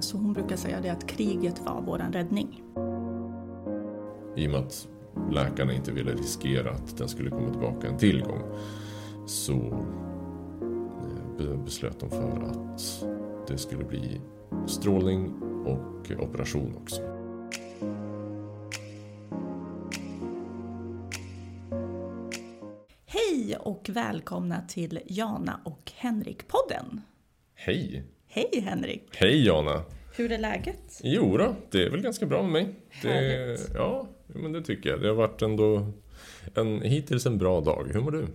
Så hon brukar säga det att kriget var våran räddning. I och med att läkarna inte ville riskera att den skulle komma tillbaka en till gång så eh, be- beslöt de för att det skulle bli strålning och operation också. Hej och välkomna till Jana och Henrik-podden. Hej! Hej Henrik! Hej Jana! Hur är läget? Jo då, det är väl ganska bra med mig. Det, Härligt. ja, men det tycker jag. Det har varit ändå en, hittills en bra dag. Hur mår du?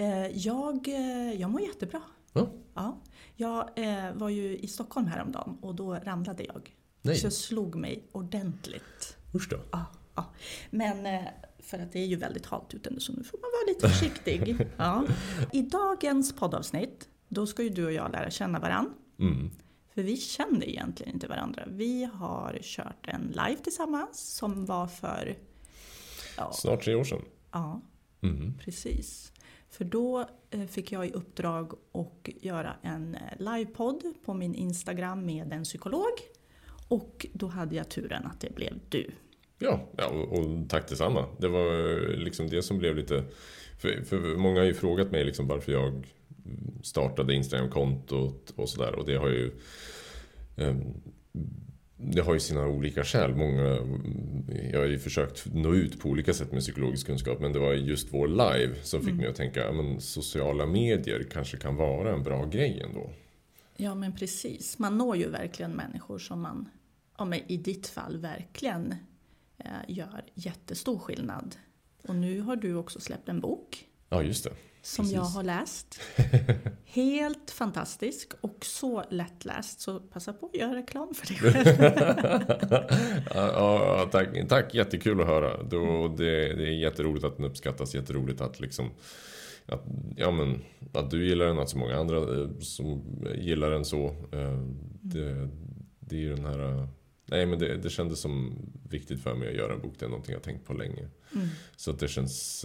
Eh, Jag, eh, jag mår jättebra. Ja. Ja, jag eh, var ju i Stockholm häromdagen och då ramlade jag. Nej. Så jag slog mig ordentligt. Usch då. Ja, ja. Men för att det är ju väldigt halt ute nu så nu får man vara lite försiktig. Ja. I dagens poddavsnitt, då ska ju du och jag lära känna varann. Mm. För vi känner egentligen inte varandra. Vi har kört en live tillsammans som var för... Ja, Snart tre år sedan. ja Mm. precis. För då eh, fick jag i uppdrag att göra en eh, livepodd på min Instagram med en psykolog. Och då hade jag turen att det blev du. Ja, ja och, och tack detsamma. Det var eh, liksom det som blev lite... För, för många har ju frågat mig liksom varför jag startade Instagram-kontot och sådär. Och det har ju... ehm, det har ju sina olika skäl. Många, jag har ju försökt nå ut på olika sätt med psykologisk kunskap. Men det var just vår live som fick mig att tänka att sociala medier kanske kan vara en bra grej ändå. Ja men precis. Man når ju verkligen människor som man, ja, men i ditt fall, verkligen eh, gör jättestor skillnad. Och nu har du också släppt en bok Ja, just det. Som Precis. jag har läst. Helt fantastisk och så lättläst. Så passa på att göra reklam för dig själv. ja, ja, tack, tack, jättekul att höra. Då, det, det är jätteroligt att den uppskattas, jätteroligt att liksom att, ja, men, att du gillar den, att så många andra eh, som gillar den så. eh, Det, det är ju den här... eh, Nej men det, det kändes som viktigt för mig att göra en bok. Det är någonting jag tänkt på länge. Mm. Så att det känns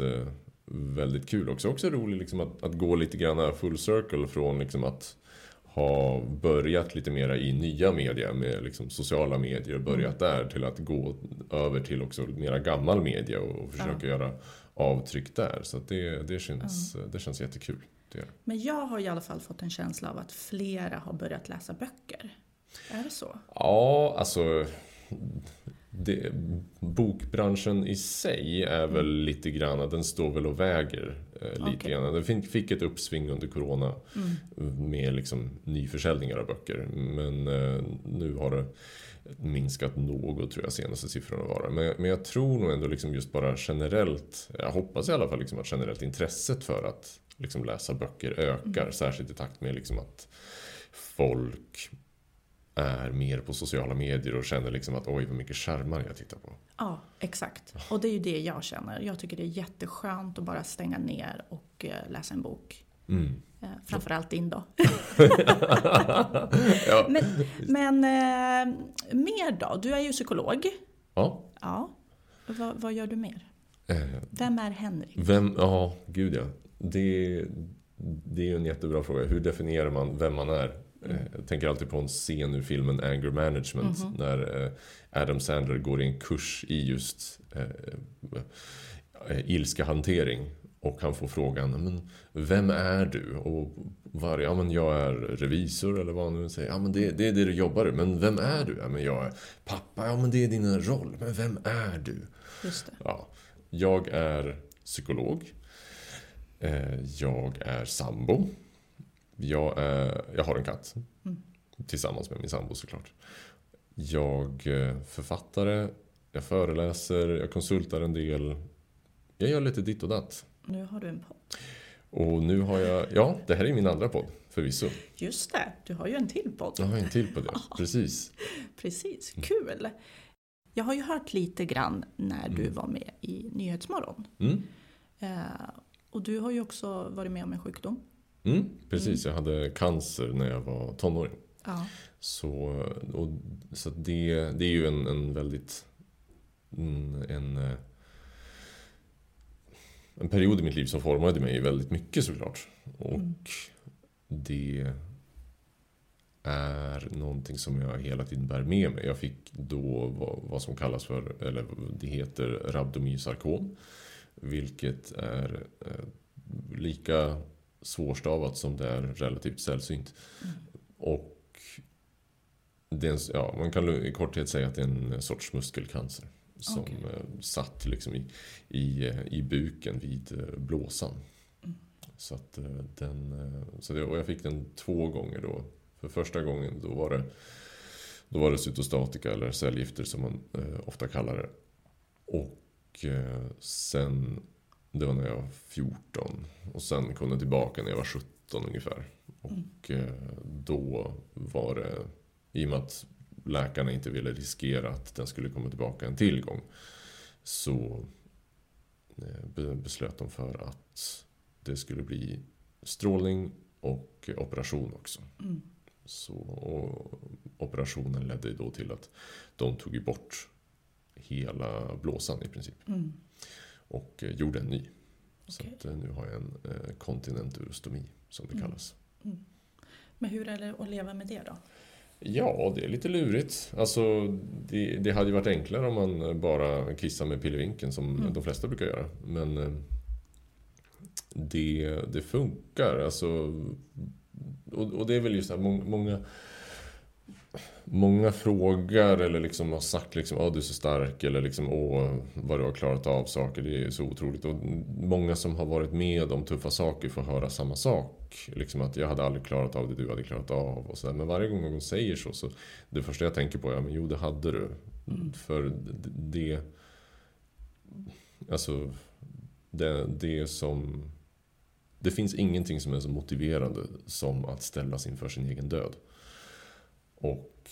väldigt kul också. Också roligt liksom att, att gå lite grann full circle från liksom att ha börjat lite mera i nya media med liksom sociala medier och börjat där till att gå över till också mera gammal media och försöka göra avtryck där. Så det, det, känns, det känns jättekul. Det. Men jag har i alla fall fått en känsla av att flera har börjat läsa böcker. Är det så? Ja, alltså det, bokbranschen i sig är väl lite grann, den står väl och väger eh, lite Okej. grann. Den fick, fick ett uppsving under corona Mm. med liksom nyförsäljningar av böcker. Men eh, nu har det minskat något tror jag senaste siffrorna var. Men, men jag tror nog ändå liksom just bara generellt, jag hoppas i alla fall liksom att generellt intresset för att liksom läsa böcker ökar. Särskilt i takt med liksom att folk är mer på sociala medier och känner liksom att oj vad mycket skärmar jag tittar på. Ja, exakt. Och det är ju det jag känner. Jag tycker det är jätteskönt att bara stänga ner och eh, läsa en bok. Mm. Eh, Framförallt din då. Ja. Men, men eh, mer då? Du är ju psykolog. ja. Ja. Vad, vad gör du mer? Vem är Henrik? Vem, ja, gud ja. Det, det är ju en jättebra fråga. Hur definierar man vem man är? Eh, Jag tänker alltid på en scen ur filmen Anger Management. När eh, Adam Sandler går i en kurs i just eh, eh, ilska hantering. Och han får frågan, men vem är du? Och var, ja men jag är revisor eller vad han nu säger. Ja men det, det är det du jobbar med. Men vem är du? Ja men jag är pappa. Ja men det är din roll. Men vem är du? Just det. Ja, jag är psykolog. Jag är sambo. Jag, är, jag har en katt. Tillsammans med min sambo såklart. Jag är författare. Jag föreläser. Jag konsultar en del. Jag gör lite ditt och datt. Nu har du en podd. Och nu har jag... Ja, det här är min andra podd. Förvisso. Just det, du har ju en till podd. Jag har en till på det. Precis. Precis, kul. Jag har ju hört lite grann när du var med i Nyhetsmorgon. Mm. Eh, och du har ju också varit med om en sjukdom. Mm, precis. Jag hade cancer när jag var tonåring. Ja. Så, och, så det, det är ju en, en väldigt... En, en, eh, en period i mitt liv som formade mig väldigt mycket såklart. Och det är någonting som jag hela tiden bär med mig. Jag fick då vad, vad som kallas för, eller det heter rabdomysarkom. Vilket är eh, lika svårstavat som det är relativt sällsynt. Mm. Och en, ja, man kan i korthet säga att det är en sorts muskelcancer. Som okay. Eh, satt liksom i, i, eh, i buken vid eh, blåsan. Mm. Så, att den, så det, och jag fick den två gånger då. För första gången då var det, då var det cytostatika eller cellgifter som man eh, ofta kallar det. Och eh, sen, det var när jag var 14. Och sen kom den tillbaka när jag var 17 ungefär. Och eh, då var det, i och med att läkarna inte ville riskera att den skulle komma tillbaka en till gång. Så eh, beslöt de för att det skulle bli strålning och operation också. Mm. Så, operationen ledde då till att de tog bort hela blåsan i princip. Mm. Och eh, gjorde en ny. Okay. Så att, eh, nu har jag en eh, kontinenturostomi som det mm. kallas. Mm. Men hur är det att leva med det då? Ja, det är lite lurigt. Alltså, det, det hade ju varit enklare om man bara kissar med pillevinken som mm. de flesta brukar göra. Men eh, det, det funkar. Alltså, och, och det är väl just det här, många Många frågar eller liksom har sagt liksom, åh du är så stark eller liksom, åh vad du har klarat av saker. Det är så otroligt. Och många som har varit med om tuffa saker får höra samma sak. Liksom att jag hade aldrig klarat av det du hade klarat av. Och så Men varje gång någon säger så, så det första jag tänker på är, men jo det hade du. Mm. För det, alltså det, det som det finns ingenting som är så motiverande som att ställas inför sin egen död. Och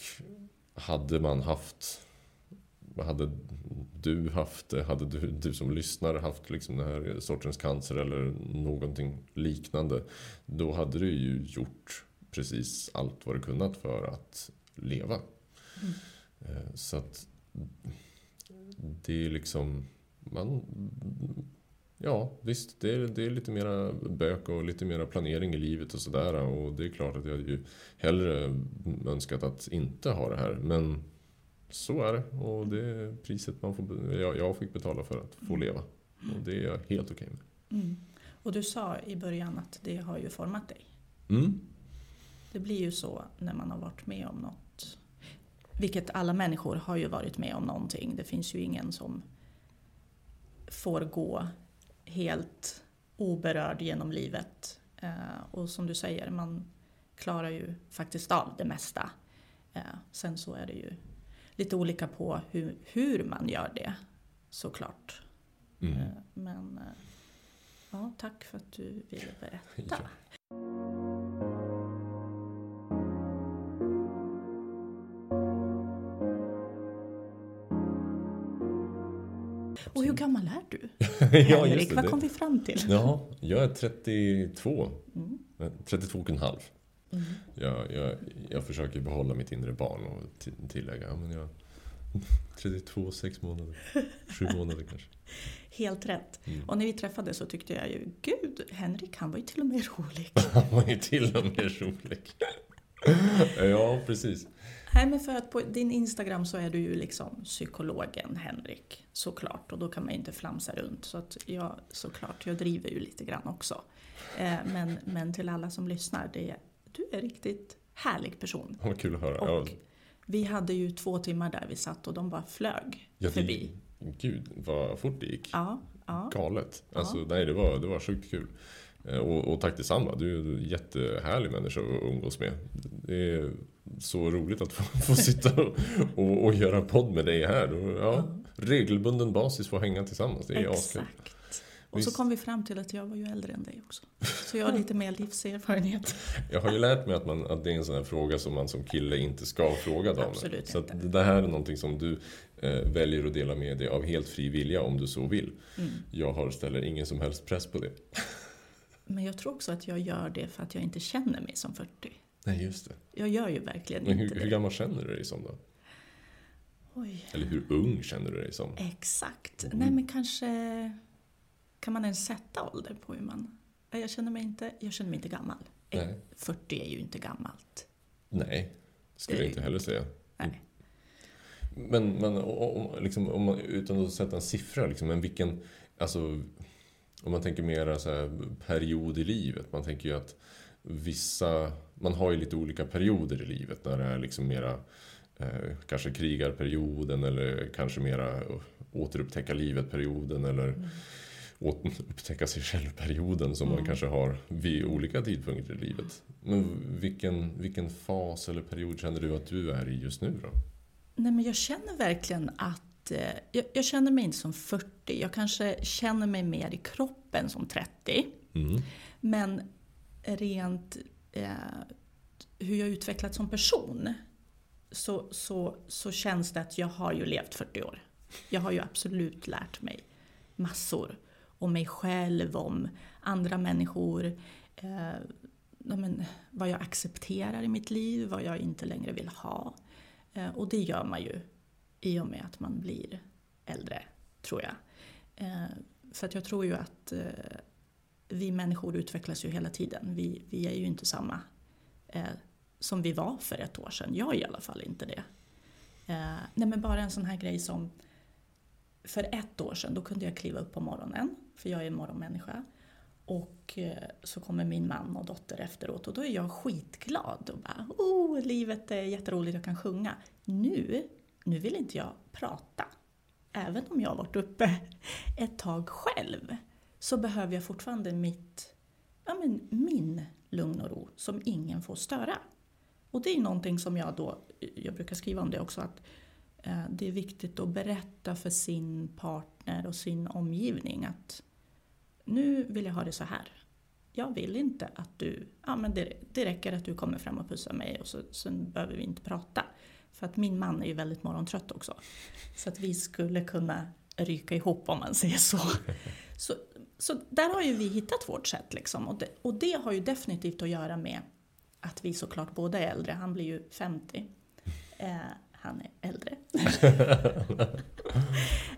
hade man haft hade du haft det, hade du, du som lyssnare haft liksom den här sortens cancer eller någonting liknande. Då hade du ju gjort precis allt vad du kunnat för att leva. Mm. Eh, så att det är liksom... Man, Ja, visst. Det är, det är lite mera bök och lite mera planering i livet och sådär. Och det är klart att jag ju hellre önskat att inte ha det här. Men så är det. Och det är priset man får, jag, jag fick betala för att få leva. Och det är jag helt okej okay med. Mm. Och du sa i början att det har ju format dig. Mm. Det blir ju så när man har varit med om något. Vilket alla människor har ju varit med om någonting. Det finns ju ingen som får gå helt oberörd genom livet. Eh, och som du säger, man klarar ju faktiskt av det mesta. Eh, sen så är det ju lite olika på hur, hur man gör det såklart. Mm. Eh, men ja, tack för att du ville berätta. Ja. Och hur gammal är du? ja, Henrik, vad kom vi fram till? ja, jag är 32. Mm. 32 och en halv. Mm. Jag, jag, jag försöker behålla mitt inre barn och tillägga, ja, men jag 32, 6 månader, 7 månader kanske. Helt rätt. Mm. Och när vi träffades så tyckte jag ju, gud, Henrik han var ju till och med rolig. han var ju till och med rolig. ja, precis. Nej, men för att på din Instagram så är du ju liksom psykologen Henrik, såklart. Och då kan man ju inte flamsa runt. Så att jag, såklart, jag driver ju lite grann också. Eh, men, men till alla som lyssnar, det, du är riktigt härlig person. Vad kul att höra. Och vi hade ju två timmar där vi satt och de bara flög ja, förbi. Gud, vad fort det gick. Ja, ja. Galet. Alltså, ja. nej, det var, det var sjukt kul. Eh, och, och tack detsamma. Du är en jättehärlig människa att umgås med. Det är så roligt att få, få sitta och, och, och, göra podd med dig här. Och, ja, regelbunden basis få hänga tillsammans. Det är Exakt. Och så kom vi fram till att jag var ju äldre än dig också. Så jag har lite mer livserfarenhet. Jag har ju lärt mig att, man, att det är en sån här fråga som man som kille inte ska fråga damer. Absolut så inte. det här är någonting som du eh, väljer att dela med dig av helt fri vilja om du så vill. Mm. Jag har ställer ingen som helst press på det. Men jag tror också att jag gör det för att jag inte känner mig som 40. Nej, just det. Jag gör ju verkligen Men hur, inte det. Hur gammal känner du dig som då? Oj. Eller hur ung känner du dig som? Exakt. Mm. Nej, men kanske... Kan man ens sätta ålder på hur man... Jag känner mig inte, jag känner mig inte gammal. Nej. 40 är ju inte gammalt. Nej. Skulle jag inte heller säga. Nej. Men, men om, liksom, om man, utan att sätta en siffra, liksom, men vilken... Alltså, om man tänker mer så här, period i livet. Man tänker ju att vissa... Man har ju lite olika perioder i livet. När det är liksom mera eh, kanske krigarperioden eller kanske mera återupptäcka livet-perioden eller mm. upptäcka sig själv-perioden som mm. man kanske har vid olika tidpunkter i livet. Men vilken, vilken fas eller period känner du att du är i just nu då? Nej, men jag känner verkligen att eh, jag, jag, känner mig inte som 40. Jag kanske känner mig mer i kroppen som 30. Mm. Men rent eh, hur jag utvecklats som person så, så, så känns det att jag har ju levt 40 år. Jag har ju absolut lärt mig massor. Om mig själv, om andra människor. Eh, men, vad jag accepterar i mitt liv, vad jag inte längre vill ha. Eh, och det gör man ju i och med att man blir äldre, tror jag. Eh, för att jag tror ju att eh, vi människor utvecklas ju hela tiden. Vi, vi är ju inte samma eh, som vi var för ett år sedan. Jag är i alla fall inte det. Eh, nej men bara en sån här grej som för ett år sedan, då kunde jag kliva upp på morgonen, för jag är en morgonmänniska. Och eh, så kommer min man och dotter efteråt och då är jag skitglad och bara oh, livet är jätteroligt, jag kan sjunga. Nu, nu vill inte jag prata. Även om jag har varit uppe ett tag själv så behöver jag fortfarande mitt, ja men min lugn och ro som ingen får störa. Och det är någonting som jag då, jag brukar skriva om det också, att eh, det är viktigt att berätta för sin partner och sin omgivning att nu vill jag ha det så här. Jag vill inte att du, ja men det, det räcker att du kommer fram och pussar mig och så, sen behöver vi inte prata. För att min man är ju väldigt morgontrött också. Så att vi skulle kunna ryka ihop om man säger så. Så, så där har ju vi hittat vårt sätt liksom. Och det, och det har ju definitivt att göra med att vi såklart båda är äldre. Han blir ju 50. Eh, han är äldre.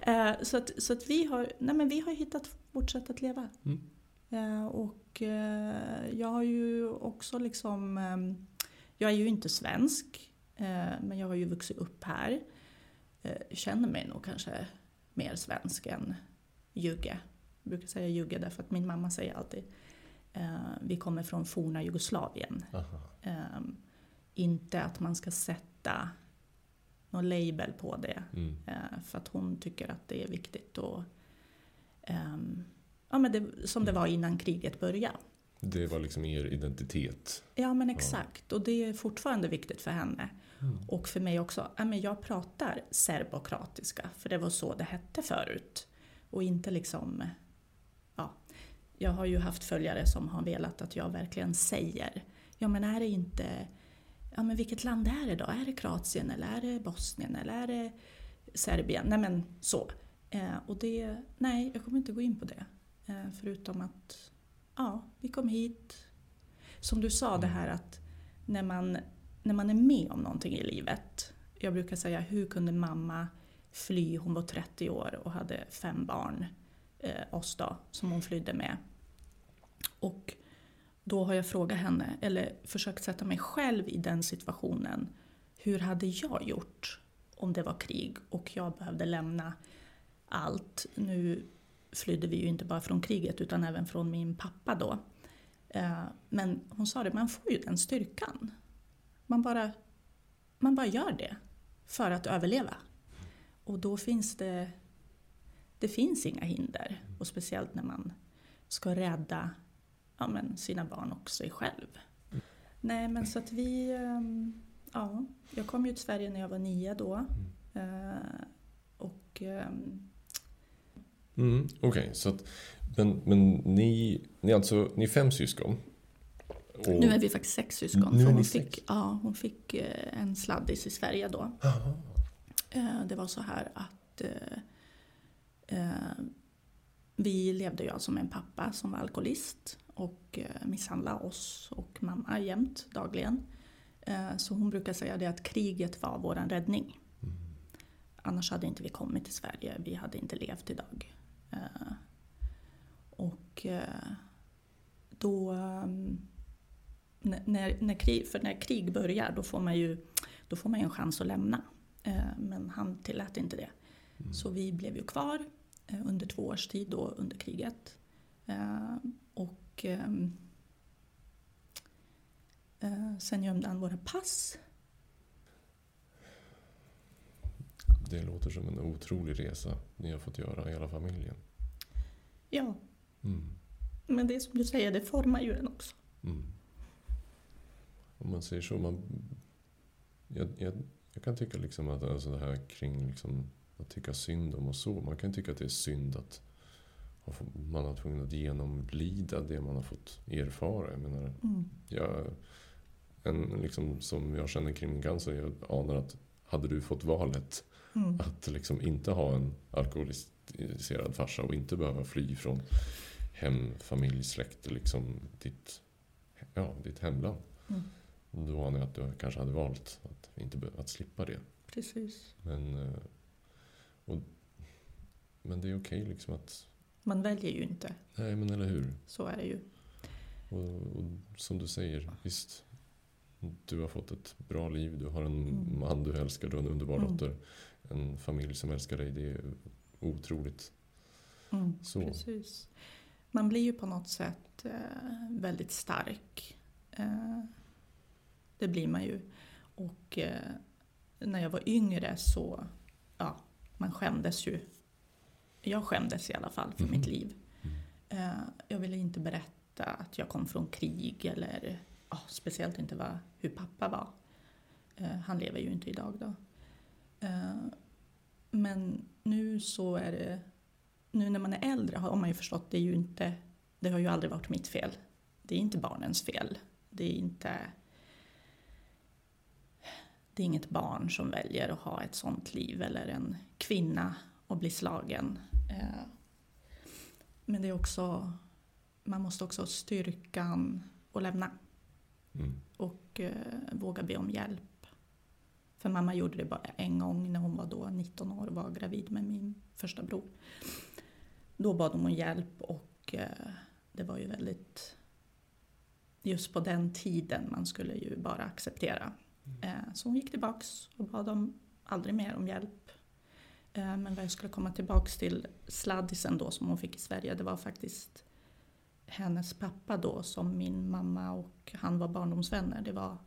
Eh, så att, så att vi, har, nej men vi har hittat vårt sätt att leva. Mm. Eh, och eh, jag har ju också liksom, ehm, jag är ju inte svensk, men jag har ju vuxit upp här. Jag känner mig nog kanske mer svensk än jugge. Jag brukar säga jugge därför att min mamma säger alltid vi kommer från forna Jugoslavien. Um, inte att man ska sätta någon label på det. Mm. Eh, för att hon tycker att det är viktigt. Och, um, ja, men det, som det var innan kriget började. Det var liksom er identitet? Ja men exakt. Ja. Och det är fortfarande viktigt för henne. Mm. Och för mig också. Ja, men jag pratar serbokratiska. För det var så det hette förut. Och inte liksom... Ja, jag har ju haft följare som har velat att jag verkligen säger. Ja men är det inte ja men vilket land är det då? Är det Kroatien eller är det Bosnien eller är det Serbien? Nej men så. Eh, och det, nej, jag kommer inte gå in på det. Eh, förutom att, ja, vi kom hit. Som du sa det här att när man, när man är med om någonting i livet. Jag brukar säga, hur kunde mamma fly? Hon var 30 år och hade fem barn, eh, oss då, som hon flydde med. Och då har jag frågat henne, eller försökt sätta mig själv i den situationen. Hur hade jag gjort om det var krig och jag behövde lämna allt? Nu flydde vi ju inte bara från kriget utan även från min pappa då. Eh, men hon sa det, man får ju den styrkan. Man bara, man bara gör det för att överleva. Och då finns det, det finns inga hinder. Och speciellt när man ska rädda ja, men sina barn och sig själv. Mm. Nej men så att vi, ehm, ja, jag kom ju till Sverige när jag var nio då. Mm. och ehm, Mm, Okej, okay, så att, men, men ni, ni, alltså, ni är fem syskon? Och... Nu är vi faktiskt sex syskon. för hon, fick, ja, hon fick eh, en sladdis i Sverige då. Aha. Det var så här att eh, vi levde ju alltså med en pappa som var alkoholist och eh, misshandla oss och mamma jämt, dagligen. Eh, så hon brukar säga det att kriget var vår räddning. Mm. Annars hade inte vi kommit till Sverige, vi hade inte levt idag. Eh, och då när, när, krig, för när krig börjar då får man ju då får man en chans att lämna. Eh, men han tillät inte det. Mm. Så vi blev ju kvar eh, under två års tid då under kriget. Eh, och ehm, sen gömde han våra pass. Det låter som en otrolig resa ni har fått göra, hela familjen. Ja. Mm. Men det är som du säger, det formar ju en också. Mm. Om man säger så, man jag, jag, jag, kan tycka liksom att alltså det här kring liksom att tycka synd om och så. Man kan tycka att det är synd att man har tvungen att genomlida det man har fått erfara. Jag menar, mm. jag, en, liksom, som jag känner kring min cancer, jag anar att hade du fått valet mm. att liksom inte ha en alkoholiserad farsa och inte behöva fly från hem, familj, släkt, liksom ditt, ja, ditt hemland. Mm. Då anar jag att du kanske hade valt att, inte, att slippa det. Precis. Men, eh, och, men det är okej okay liksom att... Man väljer ju inte. Nej, men eller hur. Så är det ju. Och, och som du säger, visst. Du har fått ett bra liv, du har en mm. man du älskar, du har en underbar mm. dotter. En familj som älskar dig. Det är otroligt. Mm, Så. Precis. Man blir ju på något sätt eh, väldigt stark. Det blir man ju. Och eh, när jag var yngre så, ja, man skämdes ju. Jag skämdes i alla fall för mm. mitt liv. Eh, jag ville inte berätta att jag kom från krig eller ja, speciellt inte vad, hur pappa var. Eh, han lever ju inte idag då. Eh, men nu så är det, nu när man är äldre har man ju förstått det är ju inte, det har ju aldrig varit mitt fel. Det är inte barnens fel. Det är inte det är inget barn som väljer att ha ett sånt liv eller en kvinna och bli slagen. Eh, men det är också, man måste också ha styrkan att lämna. Mm. Och eh, våga be om hjälp. För mamma gjorde det bara en gång när hon var då 19 år och var gravid med min första bror. Då bad hon om hjälp och eh, det var ju väldigt... Just på den tiden man skulle ju bara acceptera så hon gick tillbaks och bad dem aldrig mer om hjälp. Eh, men vad jag skulle komma tillbaks till sladdisen då som hon fick i Sverige, det var faktiskt hennes pappa då som min mamma och han var barndomsvänner. Det var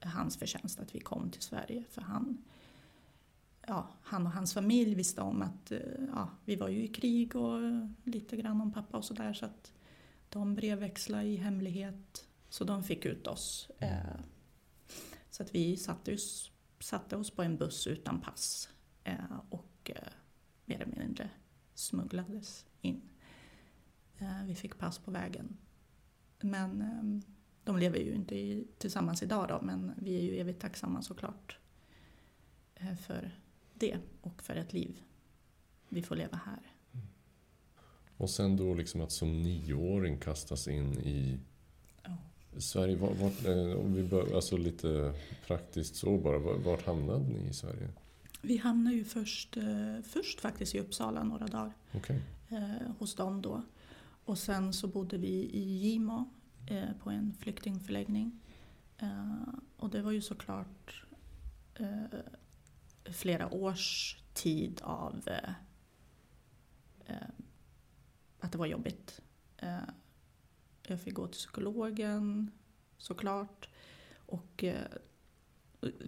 hans förtjänst att vi kom till Sverige för han, ja, han och hans familj visste om att eh, ja, vi var ju i krig och lite grann om pappa och sådär så att de brevväxlade i hemlighet så de fick ut oss. Så att vi satte oss, satte oss på en buss utan pass eh, och eh, mer eller mindre smugglades in. Eh, vi fick pass på vägen. Men eh, de lever ju inte i, tillsammans idag då, men vi är ju evigt tacksamma såklart eh, för det och för ett liv vi får leva här. Och sen då liksom att som nioåring kastas in i Sverige, vart, vart, eh, om vi bör, alltså lite praktiskt så bara, vart hamnade ni i Sverige? Vi hamnade ju först, eh, först faktiskt i Uppsala några dagar. Okay. Eh, hos dem då. Och sen så bodde vi i Gimo på en flyktingförläggning. Och det var ju såklart flera års tid av att det var jobbigt. Jag fick gå till psykologen såklart. Och eh,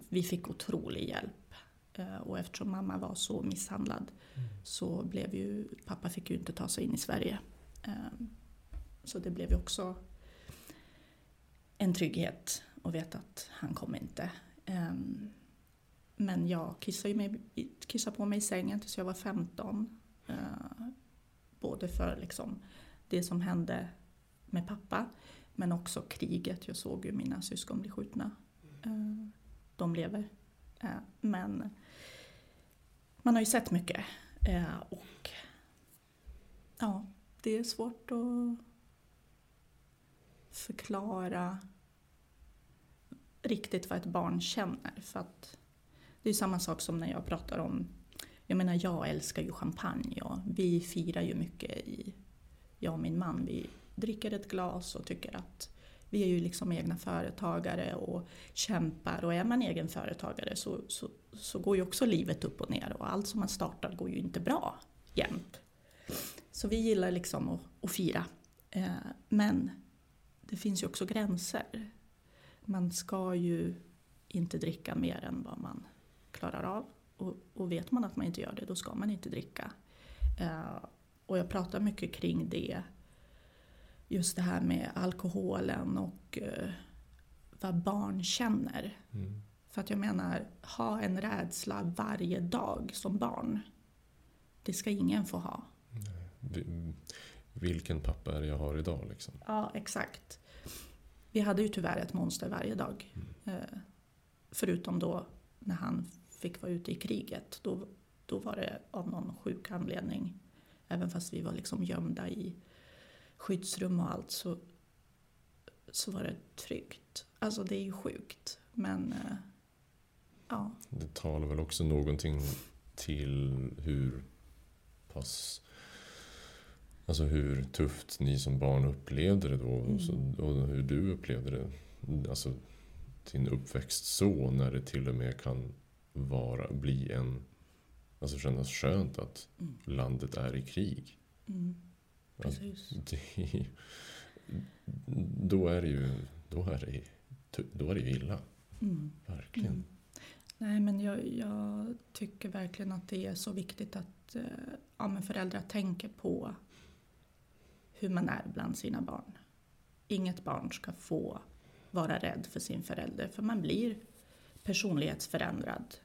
vi fick otrolig hjälp. Eh, och eftersom mamma var så misshandlad mm. så blev ju, pappa fick ju inte ta sig in i Sverige. Eh, så det blev ju också en trygghet att veta att han kom inte. Um, men jag kissade, mig, kissade på mig i sängen tills jag var 15. Uh, både för liksom det som hände med pappa. Men också kriget. Jag såg ju mina syskon bli skjutna. Eh, de lever. Eh, men man har ju sett mycket. Eh, och ja, det är svårt att förklara riktigt vad ett barn känner. För att det är samma sak som när jag pratar om jag menar, jag älskar ju champagne och vi firar ju mycket i, jag och min man, vi dricker ett glas och tycker att Vi är ju liksom egna företagare och kämpar och är man egen företagare så, så, så går ju också livet upp och ner och allt som man startar går ju inte bra jämt. Så vi gillar liksom att, att fira. Eh, men det finns ju också gränser. Man ska ju inte dricka mer än vad man klarar av. Och, och vet man att man inte gör det, då ska man inte dricka. Eh, och jag pratar mycket kring det. Just det här med alkoholen och uh, vad barn känner. Mm. För att jag menar, ha en rädsla varje dag som barn. Det ska ingen få ha. Vilken pappa är det jag har idag liksom? Ja, exakt. Vi hade ju tyvärr ett monster varje dag. Mm. Uh, förutom då när han fick vara ute i kriget. Då, då var det av någon sjuk anledning Även fast vi var liksom gömda i skyddsrum och allt så, så var det tryggt. Alltså det är ju sjukt. Men eh, ja. Det talar väl också någonting till hur pass Alltså hur tufft ni som barn upplevde det då mm. och hur du upplevde det. Alltså din uppväxt så när det till och med kan vara, bli en Alltså kännas skönt att mm. landet är i krig. Mm. Precis. Det, då är det ju då är det, då är det illa. Mm. Verkligen. Mm. Nej men jag, jag, tycker verkligen att det är så viktigt att eh, ja, men föräldrar tänker på hur man är bland sina barn. Inget barn ska få vara rädd för sin förälder för man blir personlighetsförändrad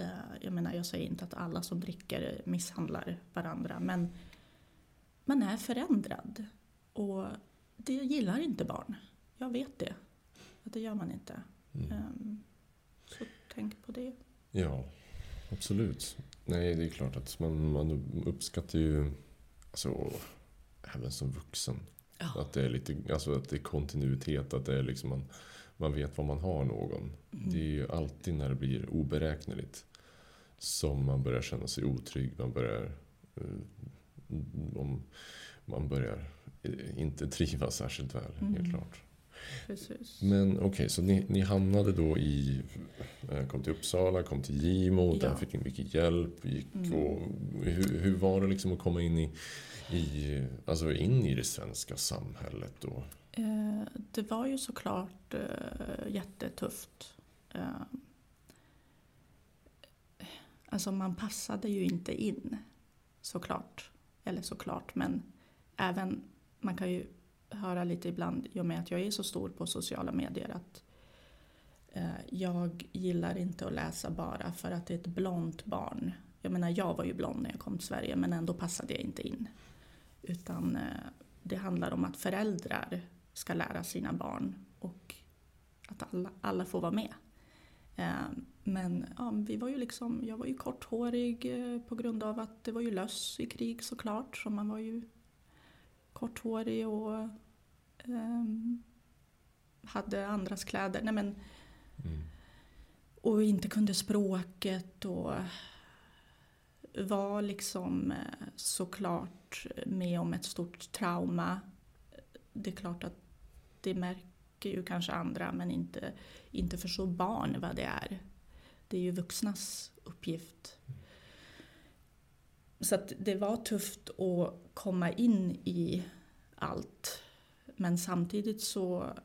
Eh, jag menar, jag säger inte att alla som dricker misshandlar varandra, men man är förändrad. Och det gillar inte barn. Jag vet det. Att det gör man inte. Mm. Ehm, så tänk på det. Ja, absolut. Nej, det är klart att man, man uppskattar ju, alltså, även som vuxen, ja. att det är lite, alltså att det är kontinuitet, att det är liksom man, man vet var man har någon. Mm. Det är ju alltid när det blir oberäkneligt som man börjar känna sig otrygg. Man börjar, eh, om, man börjar inte trivas särskilt väl, mm. helt klart. Precis. Men okej, okay, så ni, ni, hamnade då i, eh, kom till Uppsala, kom till Gimo, ja. där fick ni mycket hjälp. Gick mm. och, hur, hur var det liksom att komma in i, i, alltså in i det svenska samhället då? Eh, det var ju såklart eh, jättetufft. Eh, Alltså man passade ju inte in såklart. Eller såklart, men även man kan ju höra lite ibland, i och med att jag är så stor på sociala medier, att eh, jag gillar inte att läsa bara för att det är ett blont barn. Jag menar, jag var ju blond när jag kom till Sverige, men ändå passade jag inte in. Utan eh, det handlar om att föräldrar ska lära sina barn och att alla, alla får vara med. Eh, men ja, vi var ju liksom, jag var ju korthårig eh, på grund av att det var ju löss i krig såklart. Så man var ju korthårig och um, hade andras kläder. Nej, men, mm. Och inte kunde språket och var liksom eh, såklart med om ett stort trauma. Det är klart att det tycker ju kanske andra men inte, inte förstår barn vad det är. Det är ju vuxnas uppgift. Så att det var tufft att komma in i allt. Men samtidigt så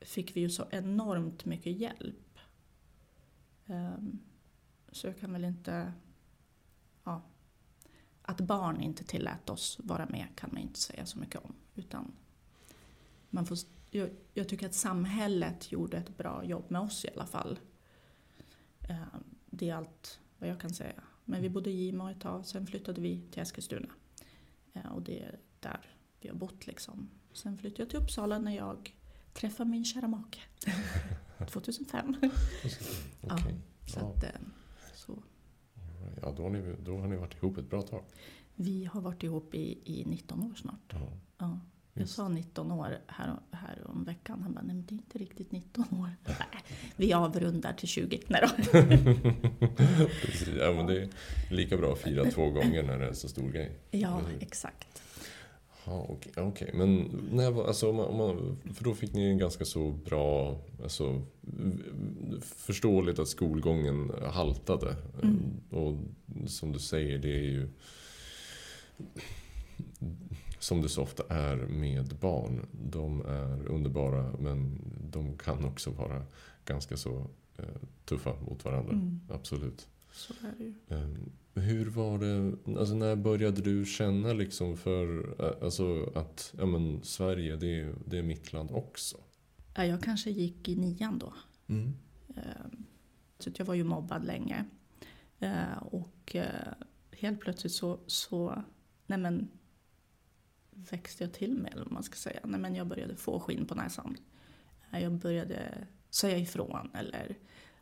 fick vi ju så enormt mycket hjälp. Ehm, så jag kan väl inte... Ja, att barn inte tillät oss vara med kan man inte säga så mycket om. Utan man får, jag, jag tycker att samhället gjorde ett bra jobb med oss i alla fall. Eh, det är allt vad jag kan säga. Men vi bodde i Gimo ett tag, sen flyttade vi till Eskilstuna. Eh, och det är där vi har bott liksom. Sen flyttade jag till Uppsala när jag träffade min kära make. 2005. okay. ja, så att, eh, så. Ja, då har, ni, då har ni varit ihop ett bra tag. Vi har varit ihop i, i 19 år snart. Ja. ja. Jag sa 19 år här, här om veckan. Han bara, nej men det är inte riktigt 19 år. Nej, vi avrundar till 20. Nej då. Precis, ja, men det är lika bra att fira två gånger när det är en så stor grej. Ja, exakt. Ja, okej. Okay, Men när, alltså, om man, om man, för då fick ni en ganska så bra... Alltså, förståeligt att skolgången haltade. Mm. Och som du säger, det är ju... Som det så ofta är med barn. De är underbara men de kan också vara ganska så eh, tuffa mot varandra. Mm. Absolut. Så är det ju. Um, hur var det, alltså när började du känna liksom för alltså att ja, men Sverige det, det är mitt land också? Ja, jag kanske gick i nian då. Mm. Ehm, så jag var ju mobbad länge. Och eh, helt plötsligt så, så nej men, växte jag till med eller vad man ska säga. Nej men jag började få skinn på näsan. Eh, jag började säga ifrån eller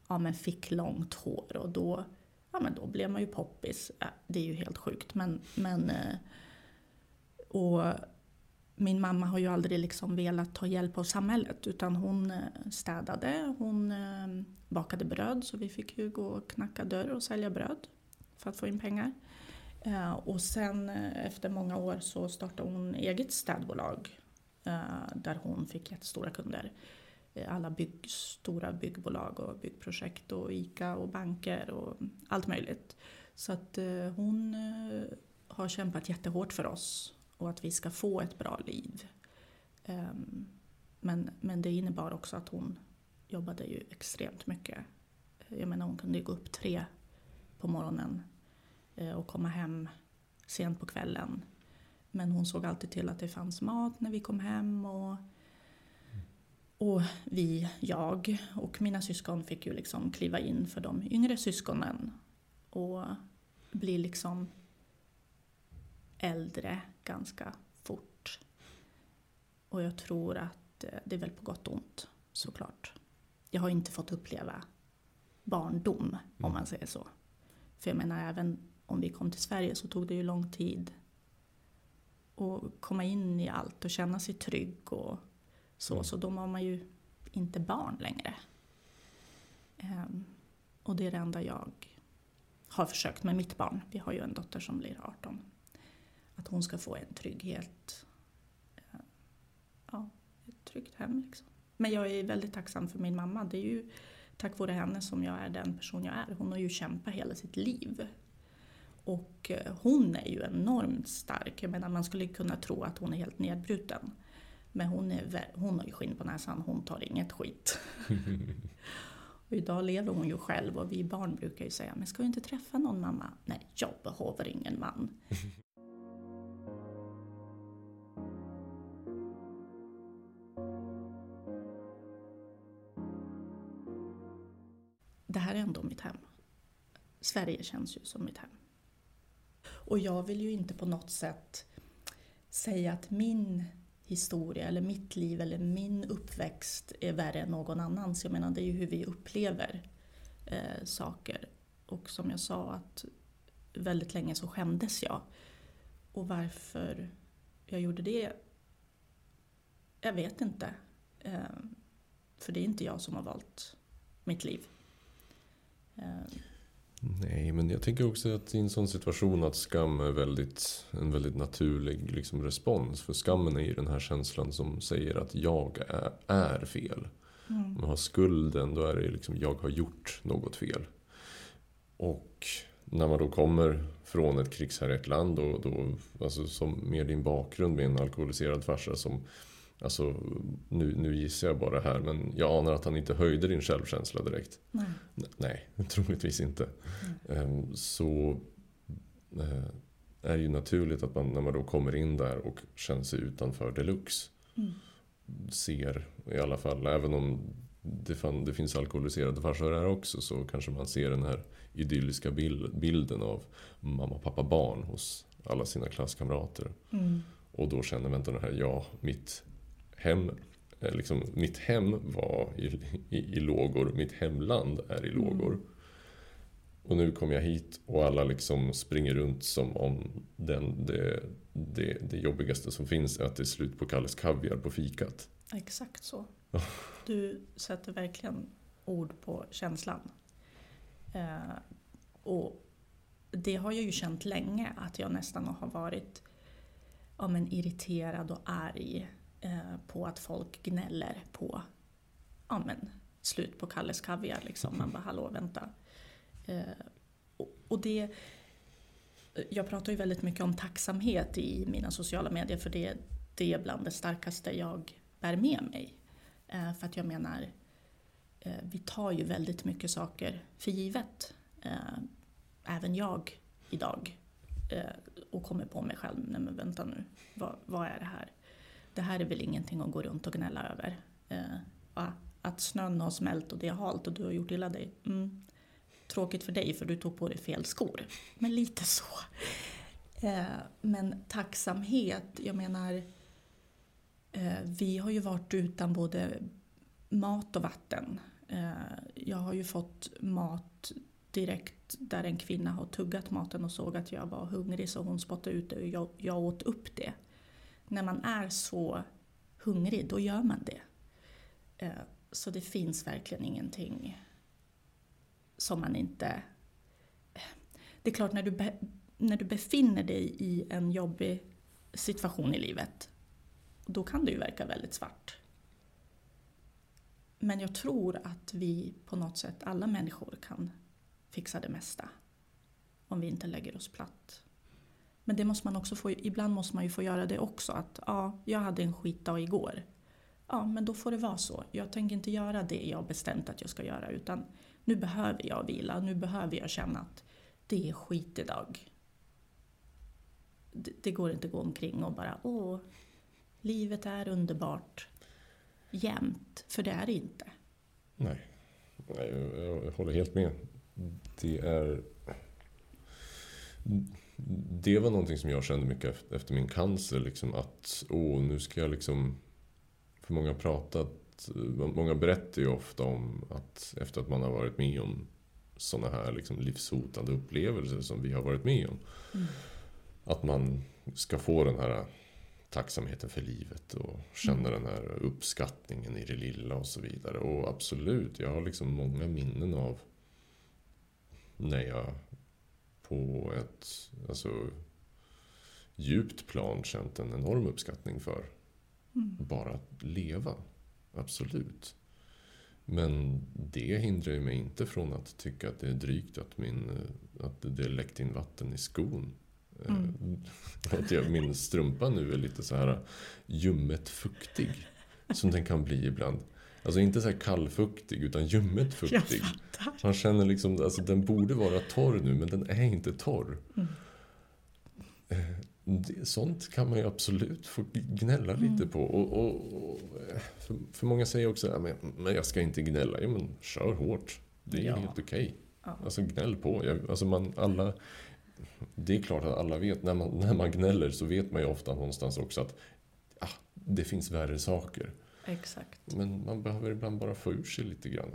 ja, men fick långt hår och då ja men då blev man ju poppis. Eh, det är ju helt sjukt men, men eh, och min mamma har ju aldrig liksom velat ta hjälp av samhället utan hon städade, hon bakade bröd så vi fick ju gå och knacka dörr och sälja bröd för att få in pengar. Eh, och sen eh, efter många år så startade hon eget städbolag eh, där hon fick jättestora kunder. Alla bygg, stora byggbolag och byggprojekt och ICA och banker och allt möjligt. Så att hon har kämpat jättehårt för oss och att vi ska få ett bra liv. Ehm, men, men det innebar också att hon jobbade ju extremt mycket. Jag menar hon kunde ju gå upp tre på morgonen och komma hem sent på kvällen. Men hon såg alltid till att det fanns mat när vi kom hem och och vi, jag och mina syskon fick ju liksom kliva in för de yngre syskonen och bli liksom äldre ganska fort. Och jag tror att eh, det är väl på gott och ont såklart. Jag har inte fått uppleva barndom om mm. man säger så. För jag menar även om vi kom till Sverige så tog det ju lång tid att komma in i allt och känna sig trygg och så, mm. så då var man ju inte barn längre. Um, och det är det enda jag har försökt med mitt barn. Vi har ju en dotter som blir 18. Att hon ska få en trygghet. Uh, ja, ett tryggt hem liksom. Men jag är väldigt tacksam för min mamma. Det är ju tack vare henne som jag är den person jag är. Hon har ju kämpat hela sitt liv. Och eh, hon är ju enormt stark. Jag menar man skulle kunna tro att hon är helt nedbruten. Men hon, är, hon har ju skinn på näsan, hon tar inget skit. och idag lever hon ju själv och vi barn brukar ju säga, men ska du inte träffa någon mamma? Nej, jag behöver ingen man. det här är ändå mitt hem. Sverige känns ju som mitt hem. Och jag vill ju inte på något sätt säga att min historia eller mitt liv eller min uppväxt är värre än någon annans. Jag menar, det är ju hur vi upplever eh, saker. Och som jag sa, att väldigt länge så skämdes jag. Och varför jag gjorde det, jag vet inte. Eh, för det är inte jag som har valt mitt liv. Eh, Nej, men jag tänker också att i en sån situation att skam är väldigt, en väldigt naturlig liksom, respons. För skammen är ju den här känslan som säger att jag är, är fel. Mm. Om jag har skulden, då är det liksom jag har gjort något fel. Och när man då kommer från ett krigshärjat land och då, alltså som med din bakgrund med en alkoholiserad farsa som Alltså, nu, nu gissar jag bara här, men jag anar att han inte höjde din självkänsla direkt. Nej, Nej troligtvis inte. Mm. Så äh, är det ju naturligt att man när man då kommer in där och känner sig utanför deluxe mm. ser, i alla fall, även om det, fann, det finns alkoholiserade farsor här också, så kanske man ser den här idylliska bild, bilden av mamma, pappa, barn hos alla sina klasskamrater. Mm. Och då känner man den här, ja, mitt hem, eh, liksom, mitt hem var i, i, i lågor, mitt hemland är i lågor. Mm. Och nu kommer jag hit och alla liksom springer runt som om den, det, det, det jobbigaste som finns är att det är slut på Kalles Kaviar på fikat. Exakt så. Du sätter verkligen ord på känslan. Eh, och det har jag ju känt länge, att jag nästan har varit ja, men irriterad och arg Eh, på att folk gnäller på ja, men, slut på Kalles Kaviar. Liksom. Man bara, hallå vänta. Eh, och, det, jag pratar ju väldigt mycket om tacksamhet i mina sociala medier för det, det är bland det starkaste jag bär med mig. Eh, för att jag menar, vi tar ju väldigt mycket saker för givet. Även jag idag. Och kommer på mig själv, nej men vänta nu, vad, vad, är det här? Det här är väl ingenting att gå runt och gnälla över. Eh, att snön har smält och det är halt och du har gjort illa dig. Mm. Tråkigt för dig för du tog på dig fel skor. Men lite så. Eh, men tacksamhet, jag menar Eh, vi har ju varit utan både mat och vatten. Eh, jag har ju fått mat direkt där en kvinna har tuggat maten och såg att jag var hungrig så hon spottade ut det och jag, jag åt upp det. När man är så hungrig, då gör man det. Eh, så det finns verkligen ingenting som man inte... Det är klart, när du, be, när du befinner dig i en jobbig situation i livet då kan det ju verka väldigt svart. Men jag tror att vi på något sätt, alla människor kan fixa det mesta. Om vi inte lägger oss platt. Men det måste man också få, ibland måste man ju få göra det också. Att ja, jag hade en skitdag igår. Ja, men då får det vara så. Jag tänker inte göra det jag bestämt att jag ska göra. Utan nu behöver jag vila. Nu behöver jag känna att det är skit idag. Det, det går inte att gå omkring och bara åh, livet är underbart jämt, för det är det inte. Nej, Nej jag, håller helt med. Det är... Det var någonting som jag kände mycket efter min cancer. Liksom att åh, nu ska jag liksom... För många pratat, många berättar ju ofta om att efter att man har varit med om sådana här liksom livshotande upplevelser som vi har varit med om. Mm. Att man ska få den här tacksamheten för livet och känna mm. den här uppskattningen i det lilla och så vidare. Och absolut, jag har liksom många minnen av när jag på ett alltså, djupt plan känt en enorm uppskattning för mm. bara att leva. Absolut. Men det hindrar ju mig inte från att tycka att det är drygt att, min, att det läckt in vatten i skon Mm. Att min strumpa nu är lite så här ljummet fuktig. Som den kan bli ibland. Alltså inte så här kallfuktig utan ljummet fuktig. Man känner liksom, alltså den borde vara torr nu men den är inte torr. Mm. Eh, sånt kan man ju absolut få gnälla mm. lite på. Och, och, och för, för, många säger också att men jag ska inte gnälla. Ja, men kör hårt. Det är ja. helt okej. Okay. Ja. Alltså gnäll på. Jag, alltså man, alla, det är klart att alla vet, när man, när man gnäller så vet man ju ofta någonstans också att ah, det finns värre saker. Exakt. Men man behöver ibland bara få ur sig lite grann.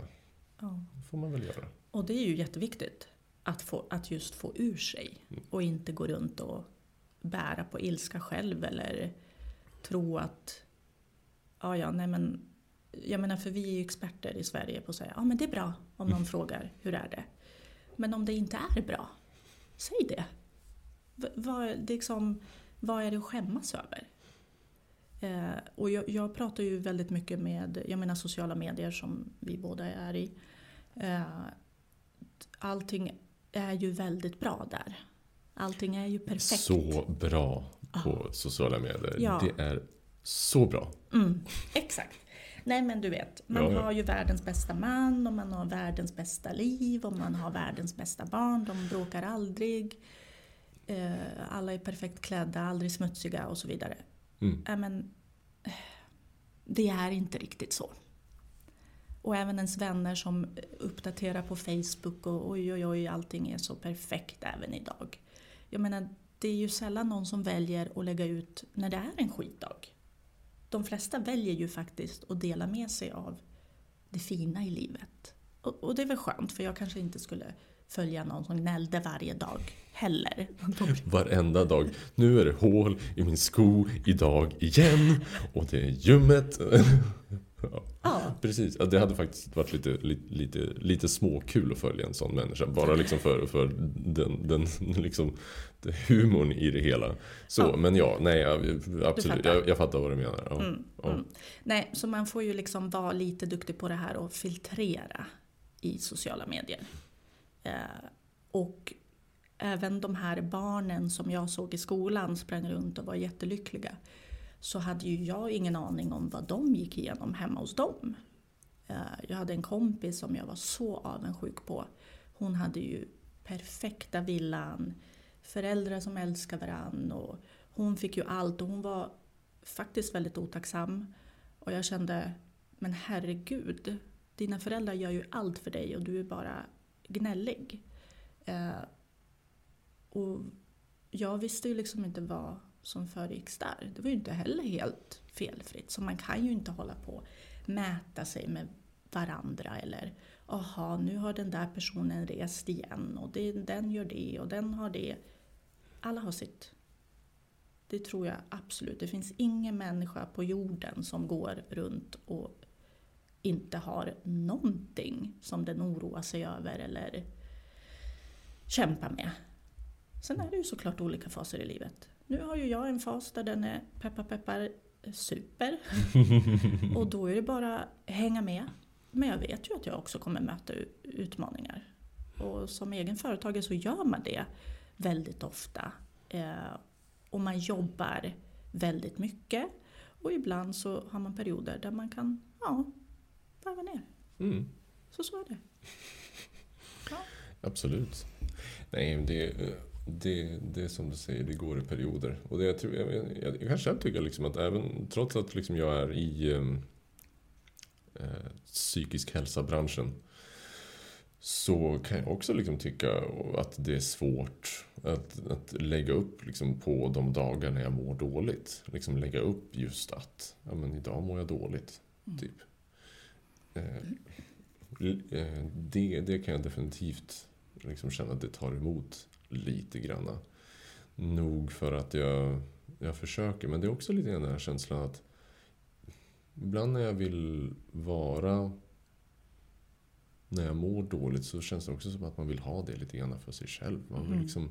Ja. Det får man väl göra. Och det är ju jätteviktigt. Att, få, att just få ur sig. Mm. Och inte gå runt och bära på ilska själv eller tro att ja, ja, nej men jag menar för vi är ju experter i Sverige på att säga ja men det är bra om någon mm. frågar hur är det. Men om det inte är bra, säg det. Vad, liksom, vad är det att skämmas över? Eh, och jag, jag, pratar ju väldigt mycket med, jag menar sociala medier som vi båda är i. Eh, allting är ju väldigt bra där. Allting är ju perfekt. Så bra på ah. sociala medier. Ja. Det är så bra. Mm, exakt. Nej men du vet, man ja, ja. har ju världens bästa man och man har världens bästa liv och man har världens bästa barn. De bråkar aldrig. Eh, alla är perfekt klädda, aldrig smutsiga och så vidare. Mm. Men, eh, det är inte riktigt så. Och även ens vänner som uppdaterar på Facebook och oj oj oj allting är så perfekt även idag. Jag menar, det är ju sällan någon som väljer att lägga ut när det är en skitdag de flesta väljer ju faktiskt att dela med sig av det fina i livet. Och, och det är väl skönt, för jag kanske inte skulle följa någon som gnällde varje dag heller. Varenda dag. Nu är det hål i min sko idag igen och det är ljummet. Ja. ja. Precis, det hade faktiskt varit lite, lite, lite, lite småkul att följa en sån människa. Bara liksom för, för den, den liksom, humorn i det hela. Så, ja. men ja, nej, absolut. Fattar. Jag, jag, fattar vad du menar. Ja. Mm, mm. Nej, så man får ju liksom vara lite duktig på det här och filtrera i sociala medier. Eh, och även de här barnen som jag såg i skolan sprang runt och var jättelyckliga så hade ju jag ingen aning om vad de gick igenom hemma hos dem. Eh, jag hade en kompis som jag var så avundsjuk på. Hon hade ju perfekta villan, föräldrar som älskar varann och hon fick ju allt och hon var faktiskt väldigt otacksam. Och jag kände, men herregud, dina föräldrar gör ju allt för dig och du är bara gnällig. Eh, och jag visste ju liksom inte vad som föregicks där. Det var ju inte heller helt felfritt. Så man kan ju inte hålla på och mäta sig med varandra eller aha, nu har den där personen rest igen och det, den gör det och den har det. Alla har sitt. Det tror jag absolut. Det finns ingen människa på jorden som går runt och inte har någonting som den oroar sig över eller kämpar med. Sen är det ju såklart olika faser i livet. Nu har ju jag en fas där den är peppar peppar super. och då är det bara hänga med. Men jag vet ju att jag också kommer möta utmaningar. Och som egen företagare så gör man det väldigt ofta. Eh, och man jobbar väldigt mycket. Och ibland så har man perioder där man kan ja, varva ner. Mm. Så så är det. Ja. Absolut. Nej, det, det, det är som du säger, det går i perioder. Och det, jag, tror, jag, jag, jag kan själv tycka liksom att även trots att liksom jag är i ehm, eh, psykisk hälsa-branschen så kan jag också liksom tycka att det är svårt att, att lägga upp liksom på de dagar när jag mår dåligt. Liksom lägga upp just att ja, men idag mår jag dåligt. Mm. Typ. Eh, eh, det, det kan jag definitivt liksom känna att det tar emot lite granna. Nog för att jag, jag försöker, men det är också lite grann den här känslan att ibland när jag vill vara när jag mår dåligt så känns det också som att man vill ha det lite grann för sig själv. Man vill mm. liksom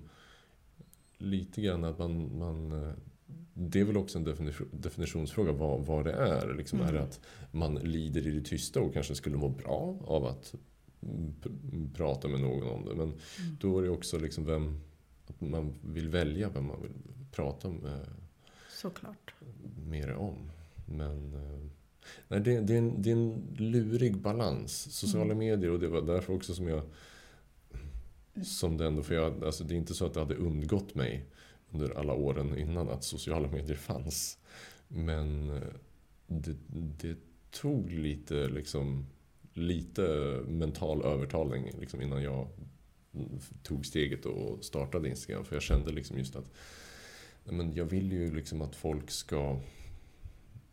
lite grann att man, man det är väl också en definitionsfråga vad, vad det är. Liksom, mm. Är det att man lider i det tysta och kanske skulle må bra av att prata med någon om det. Men mm. då är det också liksom vem, att man vill välja vem man vill prata med. Såklart. Mer om. Men eh, nej, det, det, är en, det är en lurig balans. Sociala mm. medier och det var därför också som jag som det ändå, för jag, alltså det är inte så att det hade undgått mig under alla åren innan att sociala medier fanns. Men eh, det, det tog lite liksom lite mental övertalning liksom, innan jag tog steget och startade Instagram. För jag kände liksom just att men jag vill ju liksom att folk ska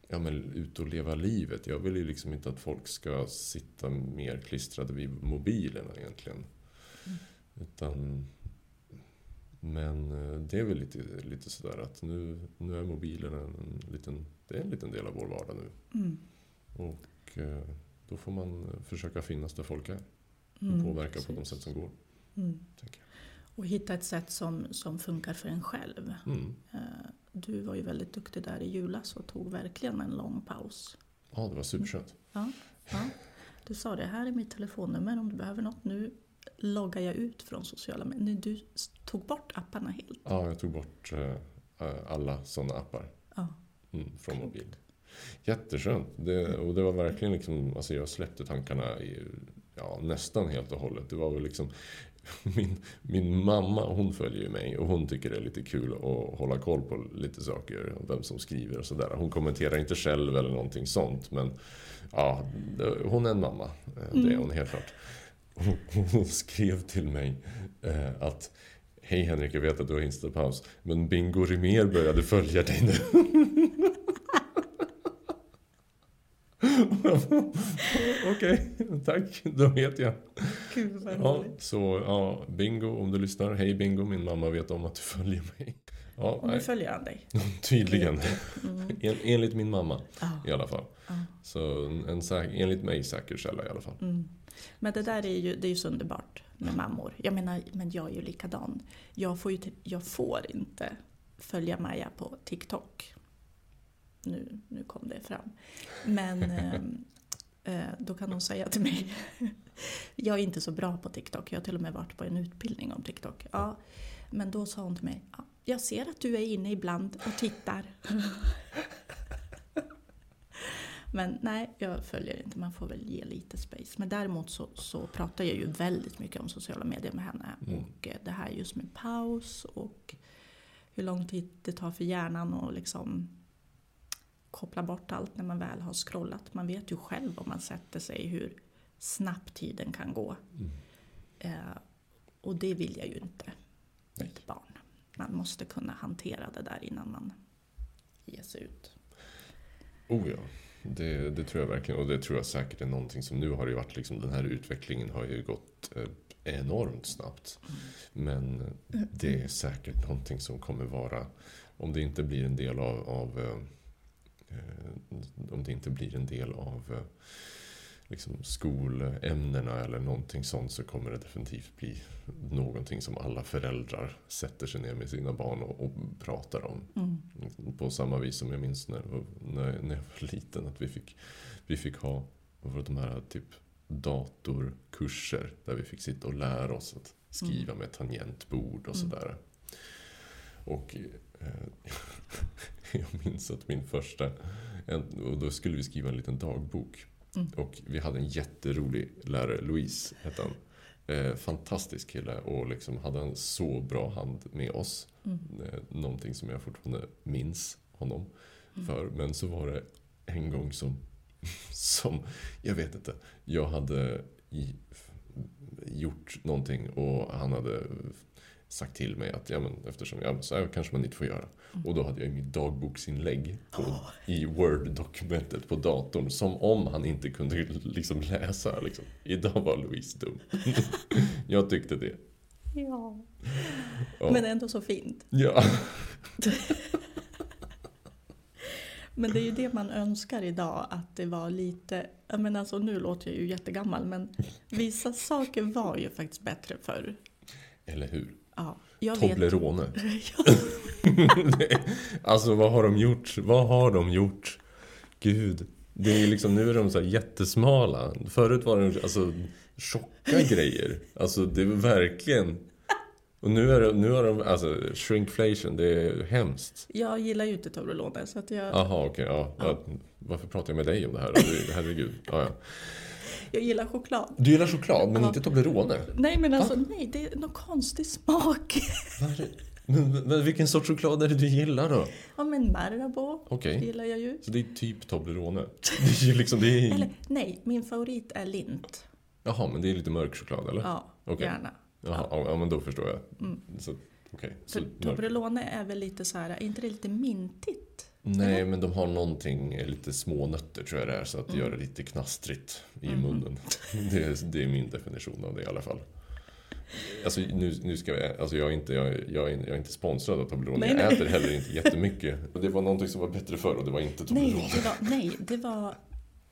ja, men ut och leva livet. Jag vill ju liksom inte att folk ska sitta mer klistrade vid mobilerna egentligen. Mm. Utan, men eh, det är väl lite, lite sådär att nu, nu är mobilerna en liten, det är en liten del av vår vardag nu. Mm. Och eh, då får man försöka finnas där folk är. Och mm, påverka precis. på de sätt som går. Mm. Och hitta ett sätt som, som funkar för en själv. Mm. Eh, du var ju väldigt duktig där i julas och tog verkligen en lång paus. Ja, det var superskönt. Ja, ja. Du sa det, här är mitt telefonnummer om du behöver något. Nu loggar jag ut från sociala medier. Du tog bort apparna helt. Ja, jag tog bort uh, alla sådana appar. Ja. Mm, från mobil. Jätteskönt. Det, och det var verkligen liksom, alltså jag släppte tankarna i, ja, nästan helt och hållet. Det var väl liksom min, min mamma hon följer ju mig och hon tycker det är lite kul att hålla koll på lite saker. Vem som skriver och sådär. Hon kommenterar inte själv eller någonting sånt. Men ja, hon är en mamma. Eh, det är mm. hon helt klart. Hon skrev till mig eh, att Hej Henrik, jag vet att du har instapaus. Men Bingo Rimér började följa dig nu. Okej, okay, tack. Då vet jag. Gud vad Ja, så ja, Bingo, om du lyssnar. Hej Bingo, min mamma vet om att du följer mig. Ja, Och nu följer han dig. tydligen. Mm. En, enligt min mamma Ja, i alla fall. ja. Så en, en enligt mig säker källa i alla fall. Mm. Men det där är ju, det är ju så underbart med mammor. Jag menar, men jag är ju likadan. Jag får, ju, typ- jag får inte följa Maja på TikTok. Nu, nu kom det fram. Men ehm, eh, då kan hon säga till mig, jag är inte så bra på TikTok. Jag har till och med varit på en utbildning om TikTok. Ja, men då sa hon till mig, ja, jag ser att du är inne ibland och tittar. Men nej, jag följer inte. Man får väl ge lite space. Men däremot så, så pratar jag ju väldigt mycket om sociala medier med henne. Mm. Och eh, det här just med paus och hur lång tid det tar för hjärnan att liksom koppla bort allt när man väl har scrollat. Man vet ju själv om man sätter sig hur snabbt tiden kan gå. Mm. Eh, och det vill jag ju inte Nej. ett barn. Man måste kunna hantera det där innan man ger sig ut. Oh ja, det, det tror jag verkligen. Och det tror jag säkert är någonting som nu har det ju varit liksom, den här utvecklingen har ju gått eh, enormt snabbt. Men det är säkert någonting som kommer vara, om det inte blir en del av, av eh, eh, om det inte blir en del av liksom skolämnena eller någonting sånt så kommer det definitivt bli någonting som alla föräldrar sätter sig ner med sina barn och, och pratar om. Mm. På samma vis som jag minns när, när, när jag var liten att vi fick, vi fick ha var de här typ datorkurser där vi fick sitta och lära oss att skriva med tangentbord och Mm. sådär. Och eh, jag minns att min första, och då skulle vi skriva en liten dagbok. Mm. Och vi hade en jätterolig lärare, Louise hette han. Eh, fantastisk kille och liksom hade en så bra hand med oss. Mm. Eh, någonting som jag fortfarande minns honom Mm. för. Men så var det en gång som, som jag vet inte, jag hade i, gjort någonting och han hade sagt till mig att ja, men eftersom ja, så här kanske man inte får göra. Mm. Och då hade jag mitt dagboksinlägg på, i Word-dokumentet på datorn. Som om han inte kunde liksom läsa. Liksom. Idag var Louise dum. jag tyckte det. Ja. Ja. Men ändå så fint. ja. Men det är ju det man önskar idag, att det var lite... Jag menar, alltså, nu låter jag ju jättegammal, men vissa saker var ju faktiskt bättre förr. Eller hur? Ja, jag vet. Toblerone. alltså vad har de gjort? Vad har de gjort? Gud. Det är liksom, nu är de så jättesmala. Förut var de alltså tjocka grejer. Alltså det var verkligen... Och nu är det, nu har de, alltså shrinkflation, det är hemskt. Jag gillar ju inte Toblerone, så att jag, Jaha, okej, ja. ja. Varför pratar jag med dig om det här? Herregud. Ja, ja. Jag gillar choklad. Du gillar choklad, men Ja. inte Toblerone? Nej, men alltså nej, det är någon konstig smak. Men, men vilken sorts choklad är det du gillar då? Ja, men Marabou Okej. gillar jag ju. Så det är typ Toblerone? Det är liksom, det är... Eller nej, min favorit är lint. Jaha, men det är lite mörk choklad eller? Ja, Okej. gärna. Jaha, ja. ja, men då förstår jag. Mm. Så, okej. Så. Toblerone är väl lite så här, är inte det lite mintigt? Nej, men de har någonting, eh, lite smånötter tror jag det är, så att det gör det lite knastrigt i Mhm. munnen. Det, är- det är min definition av det i alla fall. Alltså, nu, nu ska jag, alltså jag, är inte, jag, jag, är, jag är inte sponsrad av Toblerone. Jag nej. äter heller inte jättemycket. Det var någonting som var bättre förr och det var inte Toblerone. Nej det, var, nej, det var...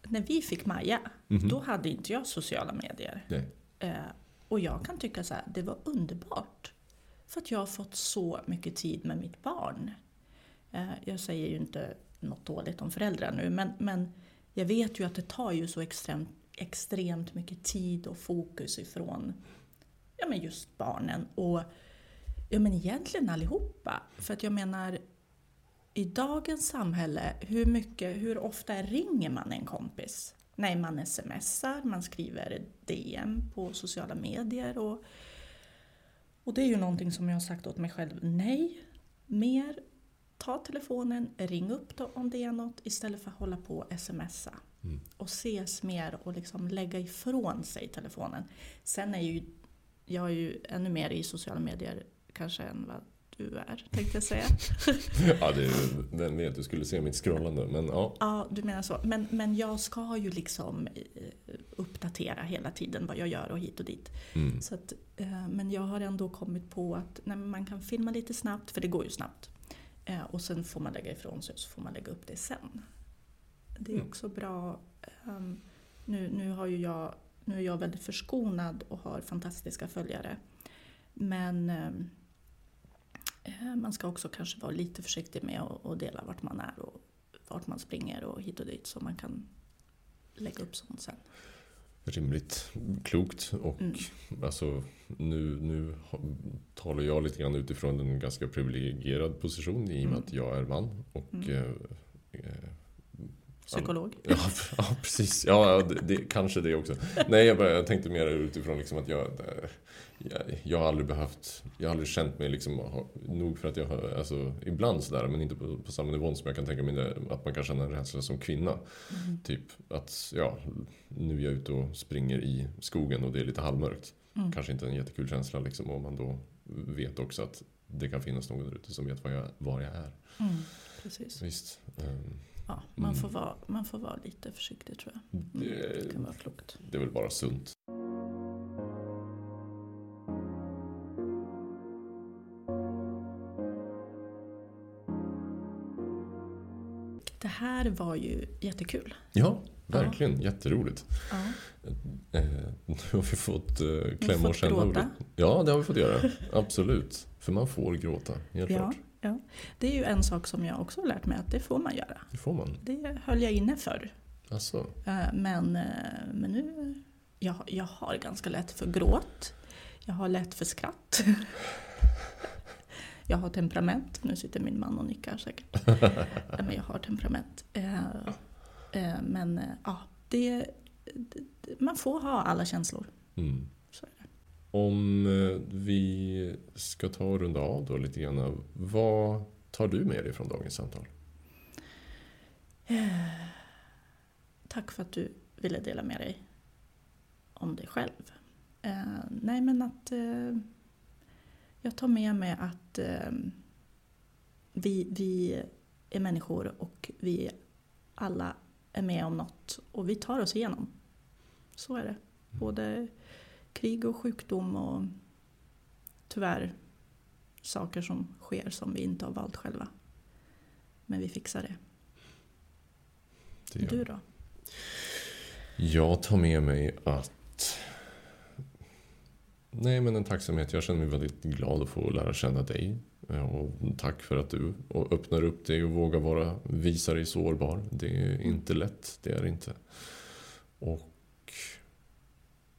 När vi fick Maja, Mhm. då hade inte jag sociala medier. Eh, och jag kan tycka så här, det var underbart. För att jag har fått så mycket tid med mitt barn. Eh, jag säger ju inte något dåligt om föräldrar nu, men, men jag vet ju att det tar ju så extremt, extremt mycket tid och fokus ifrån ja, men just barnen. Och ja, men egentligen allihopa. För att jag menar, i dagens samhälle, hur, mycket, hur ofta ringer man en kompis? Nej, man smsar, man skriver DM på sociala medier. Och, och det är ju någonting som jag har sagt åt mig själv. Nej, mer ta telefonen, ring upp då om det är något istället för att hålla på och smsa. Mm. Och ses mer och liksom lägga ifrån sig telefonen. Sen är ju jag är ju ännu mer i sociala medier kanske än vad du är, tänkte jag säga. ja, det, vem vet, du skulle se mitt scrollande. Men, ja. ja, du menar så. Men, men jag ska ju liksom eh, uppdatera hela tiden vad jag gör och hit och dit. Mm. Så att, eh, men jag har ändå kommit på att nej, man kan filma lite snabbt, för det går ju snabbt. Eh, och sen får man lägga ifrån sig och så får man lägga upp det sen. Det är mm. också bra. Um, nu, nu, har ju jag, nu är jag väldigt förskonad och har fantastiska följare. Men um, man ska också kanske vara lite försiktig med att dela vart man är och vart man springer och hit och dit så man kan lägga upp sånt sen. Rimligt klokt och mm. alltså nu, nu talar jag lite grann utifrån en ganska privilegierad position i och med mm. att jag är man och mm. Eh, eh Psykolog? Ja, ja precis. Ja, det, det, kanske det också. Nej, jag, bara, jag tänkte mer utifrån liksom att jag, jag, jag har aldrig behövt, jag har aldrig känt mig liksom, nog för att jag har, alltså ibland sådär, men inte på, på samma nivå som jag kan tänka mig att man kan känna en rädsla som kvinna. Mm. Typ att, ja, nu är jag ute och springer i skogen och det är lite halvmörkt. Mm. Kanske inte en jättekul känsla liksom, om man då vet också att det kan finnas någon där ute som vet var jag, var jag är. Mm, precis. Visst. Um, ja, man, mm. får vara, man får vara lite försiktig tror jag. Det, det, kan vara klokt. Det är väl bara sunt. Det här var ju jättekul. Ja, verkligen. Ja. Jätteroligt. Ja. Eh, nu har vi fått eh, klämma och känna. Gråta. Ja, det har vi fått göra. Absolut. För man får gråta, helt ja. klart. Ja. Det är ju en sak som jag också har lärt mig att det får man göra. Det får man. Det höll jag inne för. Alltså. Eh, men, eh, men nu, jag, jag har ganska lätt för gråt. Jag har lätt för skratt. Jag har temperament. Nu sitter min man och nickar säkert. men jag har temperament. Eh, men ja, det, man får ha alla känslor. Mm. Om eh, vi ska ta och runda av då lite grann. Vad tar du med dig från dagens samtal? Eh, tack för att du ville dela med dig om dig själv. Eh, nej men att eh, jag tar med mig att vi, vi är människor och vi alla är med om något och vi tar oss igenom. Så är det. Både krig och sjukdom och tyvärr saker som sker som vi inte har valt själva. Men vi fixar det. det du då? Jag tar med mig att Nej men en tacksamhet. Jag känner mig väldigt glad att få lära känna dig. Och tack för att du öppnar upp dig och vågar vara, visa dig sårbar. Det är inte lätt, det är det inte. Och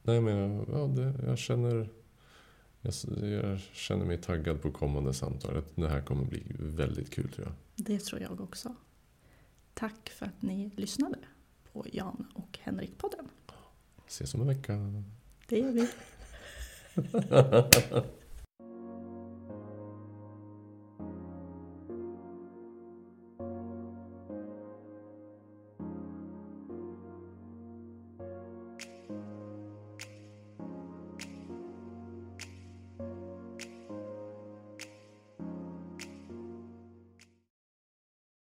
Nej, men jag, ja, det, jag, känner, jag, jag, känner mig taggad på kommande samtal. Det här kommer bli väldigt kul tror jag. Det tror jag också. Tack för att ni lyssnade på Jan och Henrik-podden. Ses om en vecka. Det gör vi.